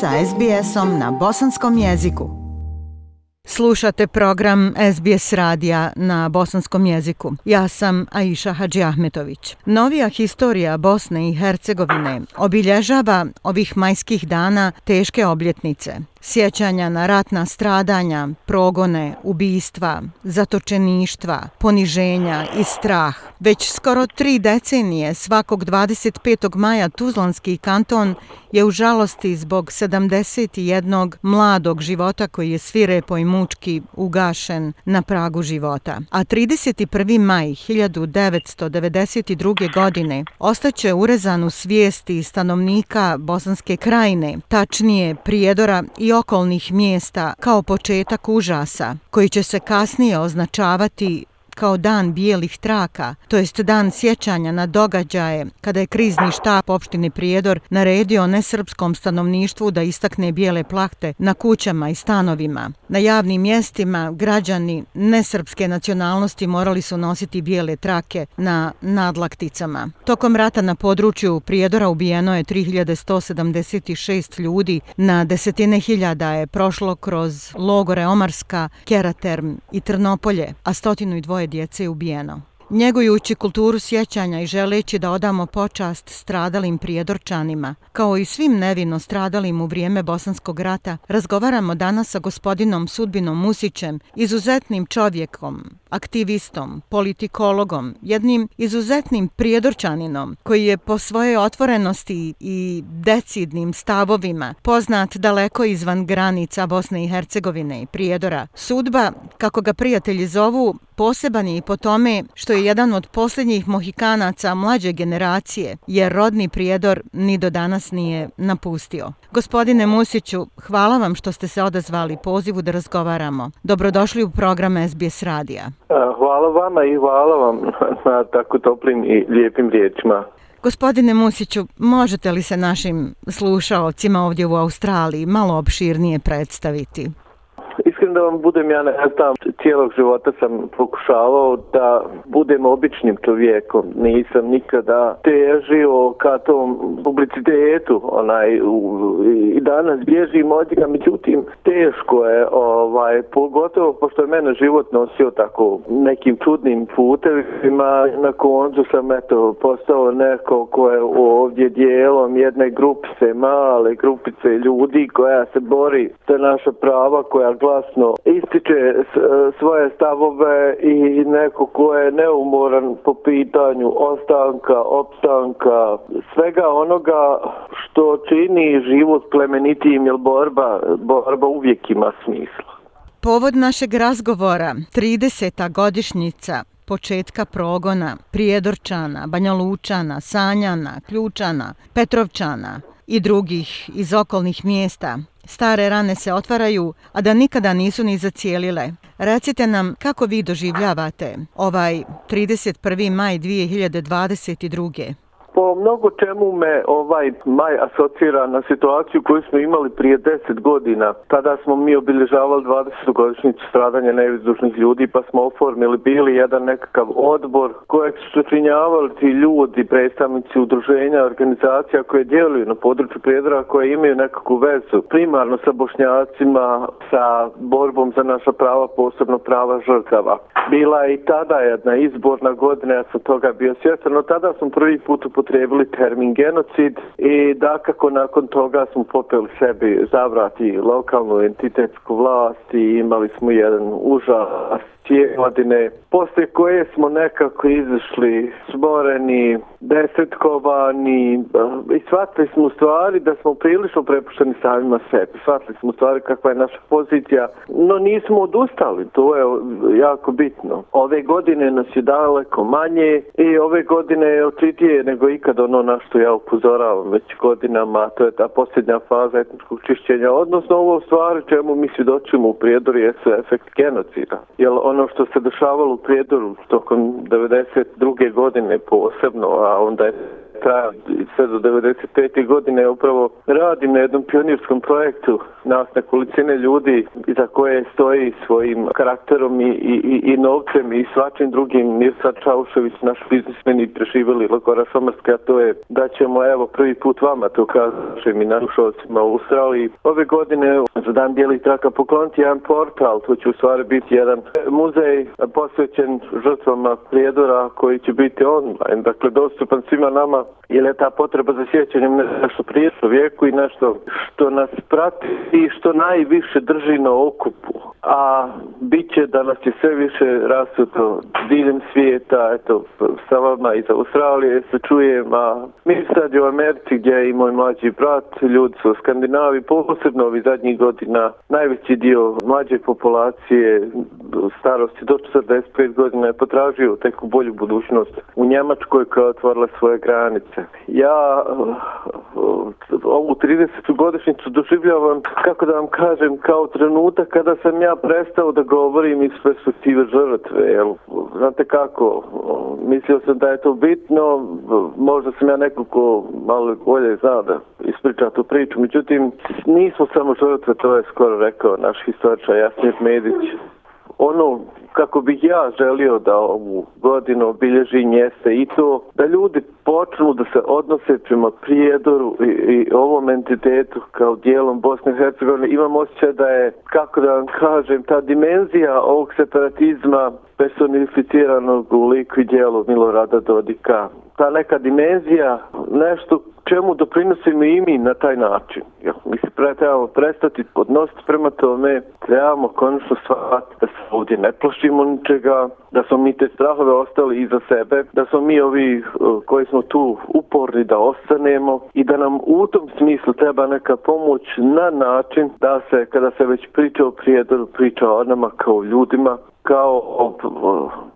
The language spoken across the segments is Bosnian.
sa SBS-om na bosanskom jeziku. Slušate program SBS radija na bosanskom jeziku. Ja sam Aisha Hadži Ahmetović. Novija historija Bosne i Hercegovine obilježava ovih majskih dana teške obljetnice – sjećanja na ratna stradanja, progone, ubistva, zatočeništva, poniženja i strah. Već skoro tri decenije svakog 25. maja Tuzlanski kanton je u žalosti zbog 71. mladog života koji je svire pojmučki ugašen na pragu života. A 31. maj 1992. godine ostaće urezan u svijesti stanovnika Bosanske krajine, tačnije Prijedora i okolnih mjesta kao početak užasa, koji će se kasnije označavati kao dan bijelih traka, to jest dan sjećanja na događaje kada je krizni štab opštine Prijedor naredio nesrpskom stanovništvu da istakne bijele plahte na kućama i stanovima. Na javnim mjestima građani nesrpske nacionalnosti morali su nositi bijele trake na nadlakticama. Tokom rata na području Prijedora ubijeno je 3176 ljudi, na desetine hiljada je prošlo kroz logore Omarska, Keraterm i Trnopolje, a stotinu i dvoje djece je ubijeno. Njegujući kulturu sjećanja i želeći da odamo počast stradalim prijedorčanima, kao i svim nevino stradalim u vrijeme Bosanskog rata, razgovaramo danas sa gospodinom Sudbinom Musićem, izuzetnim čovjekom, aktivistom, politikologom, jednim izuzetnim prijedorčaninom koji je po svojoj otvorenosti i decidnim stavovima poznat daleko izvan granica Bosne i Hercegovine i prijedora. Sudba, kako ga prijatelji zovu, poseban je i po tome što je jedan od posljednjih mohikanaca mlađe generacije, jer rodni prijedor ni do danas nije napustio. Gospodine Musiću, hvala vam što ste se odazvali pozivu da razgovaramo. Dobrodošli u program SBS Radija. Hvala vama i hvala vam na tako toplim i lijepim riječima. Gospodine Musiću, možete li se našim slušalcima ovdje u Australiji malo opširnije predstaviti? Iskren da vam budem, ja ne znam, cijelog života sam pokušavao da budem običnim čovjekom. Nisam nikada težio ka tom publicitetu, onaj, u, i danas bježim od njega, međutim, teško je, ovaj, pogotovo pošto je mene život nosio tako nekim čudnim putevima, na koncu sam, eto, postao neko ko je ovdje dijelom jedne grupice, male grupice ljudi koja se bori za naša prava, koja glasno ističe e, svoje stavove i neko ko je neumoran po pitanju ostanka, opstanka, svega onoga što čini život plemenitijim, jer borba, borba uvijek ima smisla. Povod našeg razgovora, 30. godišnjica početka progona Prijedorčana, Banjalučana, Sanjana, Ključana, Petrovčana i drugih iz okolnih mjesta stare rane se otvaraju, a da nikada nisu ni zacijelile. Recite nam kako vi doživljavate ovaj 31. maj 2022 po mnogo čemu me ovaj maj asocira na situaciju koju smo imali prije deset godina. Tada smo mi obilježavali 20. godišnjicu stradanja nevizdušnih ljudi pa smo oformili bili jedan nekakav odbor kojeg su činjavali ti ljudi, predstavnici udruženja, organizacija koje djeluju na području prijedora koje imaju nekakvu vezu primarno sa bošnjacima, sa borbom za naša prava, posebno prava žrtava. Bila je i tada jedna izborna godina, ja sam toga bio svjestan, no tada sam prvi put upotrebili upotrebili termin genocid i da kako nakon toga smo popeli sebi zavrati lokalnu entitetsku vlast i imali smo jedan užas tije godine, posle koje smo nekako izašli sboreni, desetkovani eh, i shvatili smo stvari da smo prilično prepušteni samima sebi. Shvatili smo stvari kakva je naša pozicija, no nismo odustali, to je jako bitno. Ove godine nas je daleko manje i ove godine je očitije nego ikad ono na što ja upozoravam već godinama, to je ta posljednja faza etničkog čišćenja, odnosno ovo stvari čemu mi svjedočimo u prijedoru je efekt genocida. Jer on ono što se dešavalo u Prijedoru tokom 92. godine posebno, a onda je traja sve do 95. godine upravo radim na jednom pionirskom projektu nas na nekolicine ljudi za koje stoji svojim karakterom i, i, i novcem i svačim drugim Mirsa Čaušević, naš biznismen i preživjeli Lagora Šomarska, to je da ćemo evo prvi put vama to kažem i narušovcima u Australiji. Ove godine za dan bijelih traka pokloniti jedan portal, to će u stvari biti jedan muzej posvećen žrtvama prijedora koji će biti online, dakle dostupan svima nama jer je ta potreba za sjećanjem nešto prije vijeku i nešto što nas prati i što najviše drži na okupu. A bit će da nas je sve više rasuto diljem svijeta, eto, sa vama iz Australije se čujem, a mi sad u Americi gdje i moj mlađi brat, ljudi su Skandinavi, posebno ovih zadnjih godina, najveći dio mlađe populacije starosti do 45 godina je potražio teku bolju budućnost u Njemačkoj koja je otvorila svoje granice. Ja ovu 30. godišnjicu doživljavam, kako da vam kažem, kao trenutak kada sam ja prestao da govorim iz perspektive žrtve. Jel, znate kako, mislio sam da je to bitno, možda sam ja neko ko malo bolje zna da ispriča tu priču, međutim, nismo samo žrtve, to je skoro rekao naš historičar Jasnit Medić. Ono kako bih ja želio da ovu godinu obilježi mjeste i to da ljudi počnu da se odnose prema prijedoru i, i ovom entitetu kao dijelom Bosne i Hercegovine. Imam osjećaj da je, kako da vam kažem, ta dimenzija ovog separatizma personificiranog u liku i dijelu Milorada Dodika. Ta neka dimenzija, nešto čemu doprinosimo i mi na taj način. Ja, mi se pre, trebamo prestati odnositi prema tome, trebamo konačno shvatiti da se ovdje ne plašimo ničega, da smo mi te strahove ostali iza sebe, da smo mi ovi eh, koji smo tu uporni da ostanemo i da nam u tom smislu treba neka pomoć na način da se, kada se već priča o prijedoru, priča o nama kao ljudima, kao,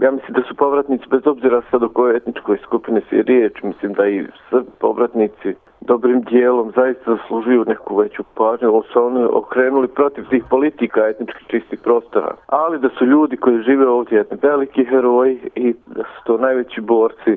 ja mislim da su povratnici, bez obzira sad o kojoj etničkoj skupine se riječ, mislim da i povratnici dobrim dijelom zaista zaslužuju neku veću pažnju, ali su oni okrenuli protiv tih politika etničkih čistih prostora. Ali da su ljudi koji žive ovdje jedni veliki heroji i da su to najveći borci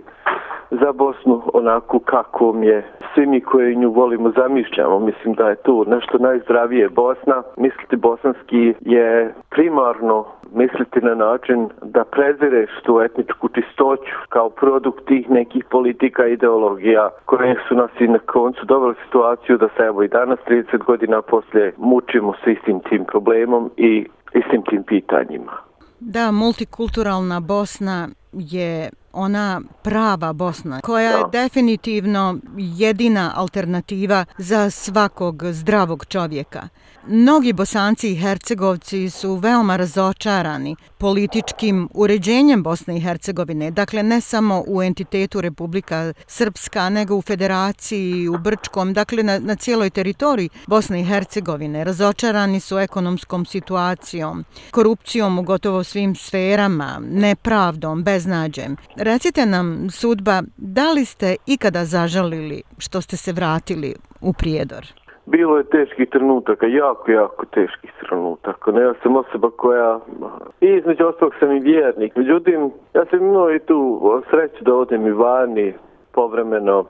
za Bosnu onako kako je svi mi koji nju volimo zamišljamo. Mislim da je tu nešto najzdravije Bosna. Misliti bosanski je primarno misliti na način da prezireš tu etničku čistoću kao produkt tih nekih politika i ideologija koje su nas i na koncu doveli situaciju da se evo i danas 30 godina poslije mučimo s istim tim problemom i istim tim pitanjima. Da, multikulturalna Bosna je ona prava Bosna koja je definitivno jedina alternativa za svakog zdravog čovjeka. Mnogi bosanci i hercegovci su veoma razočarani političkim uređenjem Bosne i Hercegovine, dakle ne samo u entitetu Republika Srpska, nego u federaciji, u Brčkom, dakle na, na cijeloj teritoriji Bosne i Hercegovine. Razočarani su ekonomskom situacijom, korupcijom u gotovo svim sferama, nepravdom, beznađem. Recite nam, sudba, da li ste ikada zažalili što ste se vratili u Prijedor? Bilo je teških trenutaka, jako, jako teških trenutaka. Ne, ja sam osoba koja, i između ostalog sam i vjernik. Međutim, ja sam imao i tu sreću da odem i vani povremeno,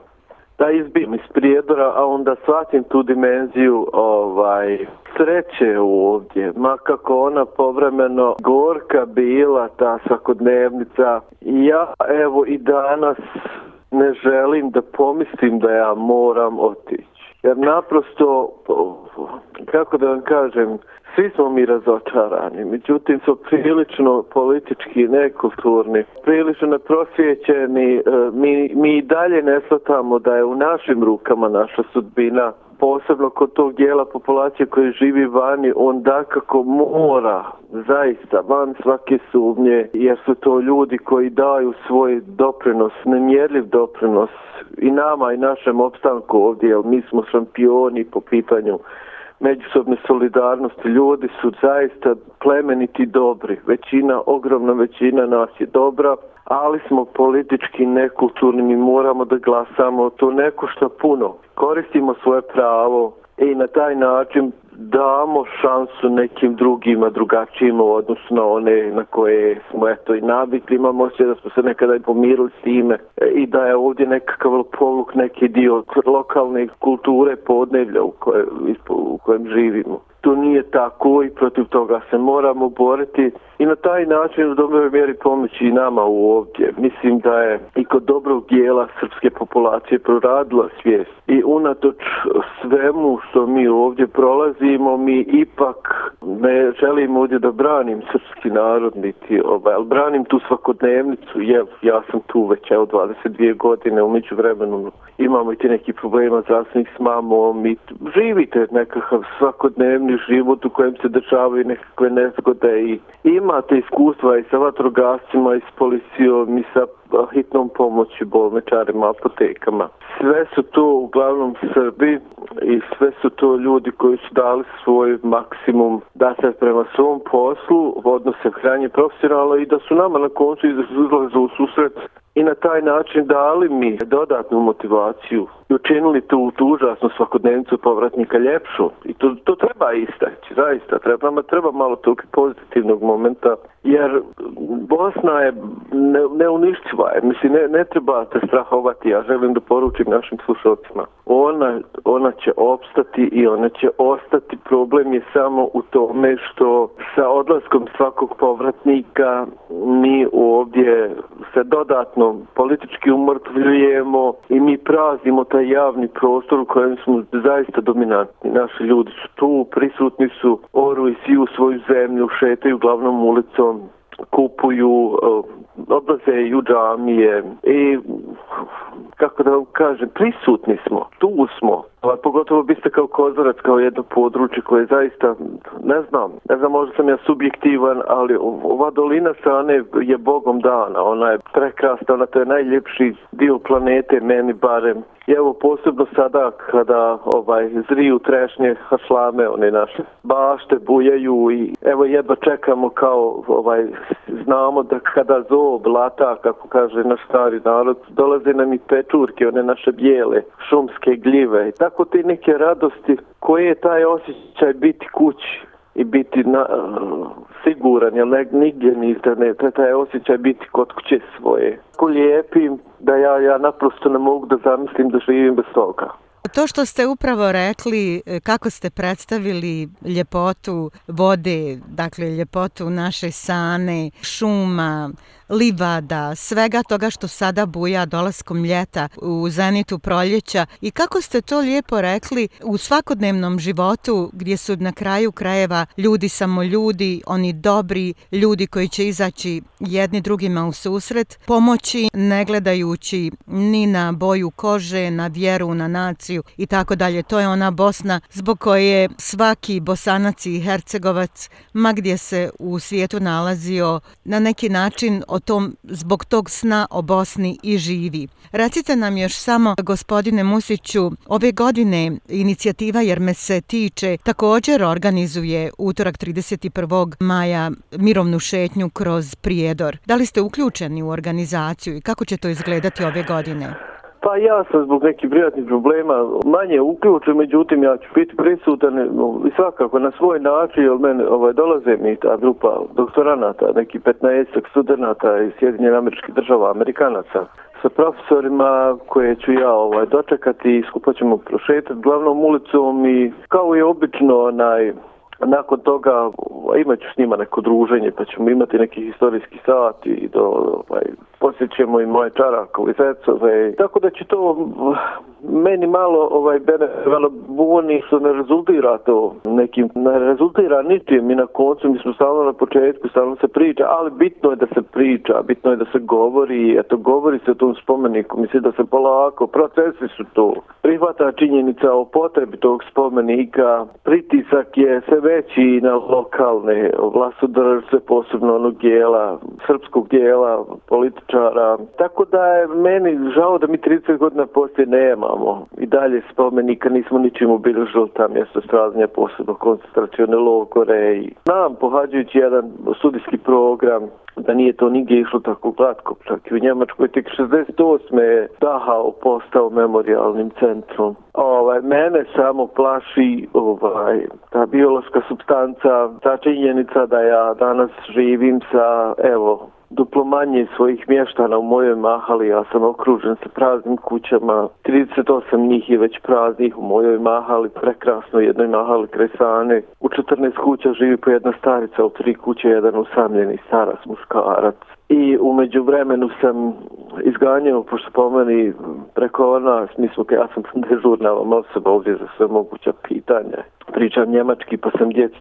da izbijem iz prijedora, a onda shvatim tu dimenziju ovaj, sreće ovdje. Ma kako ona povremeno gorka bila, ta svakodnevnica. Ja, evo, i danas ne želim da pomislim da ja moram otići jer naprosto, kako da vam kažem, svi smo mi razočarani, međutim su prilično politički nekulturni, prilično neprosjećeni, e, mi, mi dalje ne shvatamo da je u našim rukama naša sudbina, posebno kod tog dijela populacije koji živi vani, on da kako mora, zaista, van svake sumnje, jer su to ljudi koji daju svoj doprinos, nemjerljiv doprinos i nama i našem opstanku ovdje, jer mi smo šampioni po pitanju međusobne solidarnosti. Ljudi su zaista plemeniti dobri. Većina, ogromna većina nas je dobra, ali smo politički nekulturni. Mi moramo da glasamo. To neko što puno. Koristimo svoje pravo i na taj način damo šansu nekim drugima, drugačijim u odnosu na one na koje smo eto i navikli. Imamo se da smo se nekada i pomirili s time e, i da je ovdje nekakav povuk neki dio lokalne kulture podnevlja u, koje, u kojem živimo to nije tako i protiv toga se moramo boriti i na taj način u dobroj mjeri pomoći i nama u ovdje. Mislim da je i kod dobrog dijela srpske populacije proradila svijest i unatoč svemu što mi ovdje prolazimo, mi ipak ne želimo ovdje da branim srpski narod, niti ovaj, ali branim tu svakodnevnicu, jer ja sam tu već evo 22 godine, umeđu vremenu imamo i ti neki problema zdravstvenih s mamom i živite nekakav svakodnevni život u kojem se dešavaju nekakve nezgode i imate iskustva i sa vatrogascima i s policijom i sa hitnom pomoći bolničarima, apotekama. Sve su to uglavnom Srbi i sve su to ljudi koji su dali svoj maksimum da se prema svom poslu odnose hranje profesionalno i da su nama na koncu izlaze u susret i na taj način dali mi dodatnu motivaciju i učinili tu, tu užasnu svakodnevnicu povratnika ljepšu. I to, to treba istaći, zaista. Treba, nama treba malo tog pozitivnog momenta, jer Bosna je ne, neuništiva. Je. Mislim, ne, ne treba te strahovati. Ja želim da poručim našim slušalcima. Ona, ona će opstati i ona će ostati. Problem je samo u tome što sa odlaskom svakog povratnika mi ovdje se dodatno politički umrtvljujemo i mi prazimo taj javni prostor u kojem smo zaista dominantni. Naši ljudi su tu, prisutni su, oru i svi u svoju zemlju, šetaju glavnom ulicom, kupuju, e, odlaze i u džamije i kako da vam kažem, prisutni smo, tu smo. A pogotovo biste kao kozarac, kao jedno područje koje zaista, ne znam, ne znam, možda sam ja subjektivan, ali ova dolina Sane je bogom dana, ona je prekrasna, ona to je najljepši dio planete, meni barem. I evo posebno sada kada ovaj zriju trešnje hašlame, one naše bašte bujaju i evo jedva čekamo kao ovaj znamo da kada zob lata, kako kaže naš stari narod, dolaze nam i pečurke, one naše bijele šumske gljive i tako te neke radosti koje je taj osjećaj biti kući i biti na, uh, siguran, jer ne, nigdje niste, ne, taj osjećaj biti kod kuće svoje. Ko lijepim, da ja, ja naprosto ne mogu da zamislim da živim bez toga. To što ste upravo rekli, e, kako ste predstavili ljepotu vode, dakle ljepotu naše sane, šuma, livada, svega toga što sada buja dolaskom ljeta u zenitu proljeća i kako ste to lijepo rekli u svakodnevnom životu gdje su na kraju krajeva ljudi samo ljudi, oni dobri ljudi koji će izaći jedni drugima u susret, pomoći ne gledajući ni na boju kože, na vjeru, na naciju i tako dalje. To je ona Bosna zbog koje svaki bosanac i hercegovac, ma gdje se u svijetu nalazio, na neki način od tom, zbog tog sna o Bosni i živi. Recite nam još samo, gospodine Musiću, ove godine inicijativa Jer me se tiče također organizuje utorak 31. maja mirovnu šetnju kroz Prijedor. Da li ste uključeni u organizaciju i kako će to izgledati ove godine? Pa ja sam zbog nekih prijatnih problema manje uključen, međutim ja ću biti prisutan e, i svakako na svoj način, jer meni ovaj, dolaze mi ta grupa doktoranata, neki 15 studenta iz Sjedinjene američke država, amerikanaca, sa profesorima koje ću ja ovaj, dočekati i skupa ćemo prošetati glavnom ulicom i kao i obično onaj, nakon toga ovaj, imat ću s njima neko druženje pa ćemo imati neki historijski sat i do, ovaj, posjećemo i moje čarakove, zecove. Ovaj. Tako da će to meni malo ovaj Venezuela buni što ne rezultira to nekim ne rezultira ničim i na koncu mi smo stalno na početku stalno se priča ali bitno je da se priča bitno je da se govori eto govori se o tom spomeniku misli da se polako procesi su to. Prihvata činjenica o potrebi tog spomenika pritisak je sve veći na lokalne vlastodržce posebno onog dijela srpskog dijela političara tako da je meni žao da mi 30 godina poslije nema imamo. i dalje spomenika, nismo ničim obilježili ta mjesto stradanja posebno koncentracione logore i nam pohađajući jedan studijski program da nije to nigdje išlo tako glatko, čak i u Njemačkoj tek 68. je Dahao postao memorialnim centrom. Ovaj, mene samo plaši ovaj, ta biološka substanca, ta činjenica da ja danas živim sa, evo, duplo manje svojih mještana u mojoj mahali, ja sam okružen sa praznim kućama, 38 njih je već praznih u mojoj mahali, prekrasno jednoj mahali kresane. U 14 kuća živi po jedna starica, u tri kuće jedan usamljeni staras muškarac. I umeđu vremenu sam izganjao, pošto po meni preko nas, mi smo, ja sam dežurna osoba ovdje za sve moguća pitanja. Pričam njemački, pa sam djeci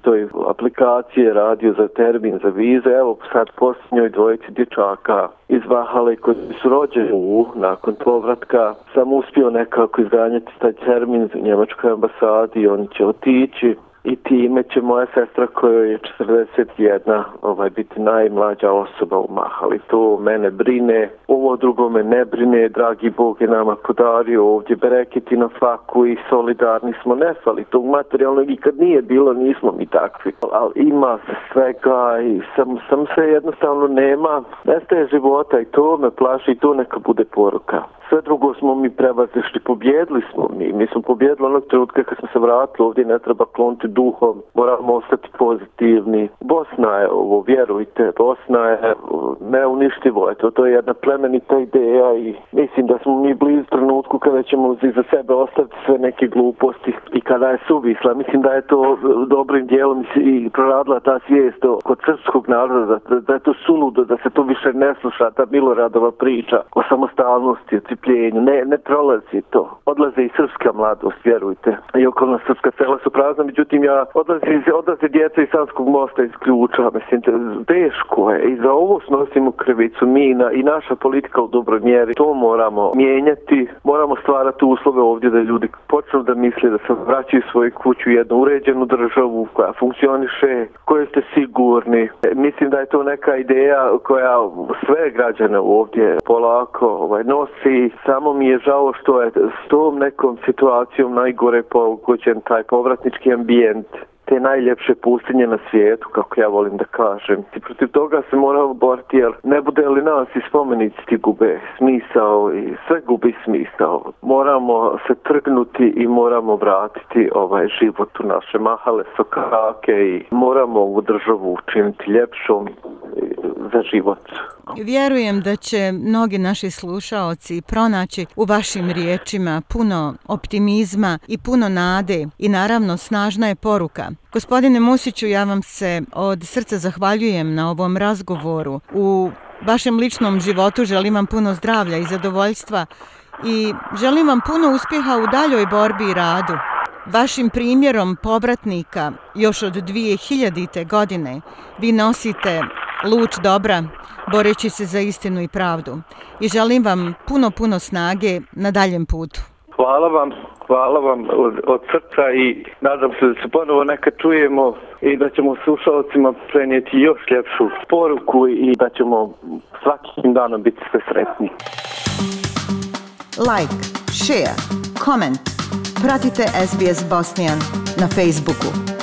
aplikacije radio za termin, za vize. Evo sad posljednjoj dvojici dječaka iz Vahale koji su rođeni u, nakon povratka, sam uspio nekako izganjati taj termin u njemačkoj ambasadi, oni će otići i time će moja sestra koja je 41 ovaj, biti najmlađa osoba u Mahali. To mene brine, ovo drugo me ne brine, dragi Bog je nama podario ovdje bereketi na faku i solidarni smo nefali tog materijalnog i kad nije bilo nismo mi takvi. Ali ima se svega i sam, sam se jednostavno nema, nestaje života i to me plaši i to neka bude poruka sve drugo smo mi prevazišli, pobjedili smo mi. Mi smo pobjedili onog trenutka kad smo se vratili ovdje, ne treba kloniti duhom, moramo ostati pozitivni. Bosna je ovo, vjerujte, Bosna je neuništivo, eto, to je jedna plemenita ideja i mislim da smo mi blizu trenutku kada ćemo za sebe ostaviti sve neke gluposti i kada je suvisla. Mislim da je to e, dobrim dijelom i proradila ta svijest kod srpskog naroda, da, da je to suludo, da se to više ne sluša, ta Miloradova priča o samostalnosti, strpljenju, ne, ne prolazi to. Odlaze i srpska mladost, vjerujte. I okolna srpska sela su prazna, međutim ja odlazi, odlaze djeca iz Sanskog mosta iz ključa, mislim, teško je. I za ovo snosimo krivicu mi na, i naša politika u dobroj mjeri. To moramo mijenjati, moramo stvarati uslove ovdje da ljudi počnu da misle da se vraćaju svoju kuću u jednu uređenu državu koja funkcioniše, koje ste sigurni. Mislim da je to neka ideja koja sve građane ovdje polako ovaj, nosi samo mi je žao što je s tom nekom situacijom najgore pogođen taj povratnički ambijent te najljepše pustinje na svijetu, kako ja volim da kažem. I protiv toga se moramo boriti, jer ne bude li nas i spomenici ti gube smisao i sve gubi smisao. Moramo se trgnuti i moramo vratiti ovaj život u naše mahale sokake i moramo ovu državu učiniti ljepšom za život. Vjerujem da će mnogi naši slušaoci pronaći u vašim riječima puno optimizma i puno nade i naravno snažna je poruka. Gospodine Musiću, ja vam se od srca zahvaljujem na ovom razgovoru. U vašem ličnom životu želim vam puno zdravlja i zadovoljstva i želim vam puno uspjeha u daljoj borbi i radu. Vašim primjerom povratnika još od 2000. godine vi nosite luč dobra, boreći se za istinu i pravdu. I želim vam puno, puno snage na daljem putu. Hvala vam, hvala vam od, od srca i nadam se da se ponovo neka čujemo i da ćemo slušalcima prenijeti još ljepšu poruku i da ćemo svakim danom biti sve sretni. Like, share, comment. Pratite SBS Bosnian na Facebooku.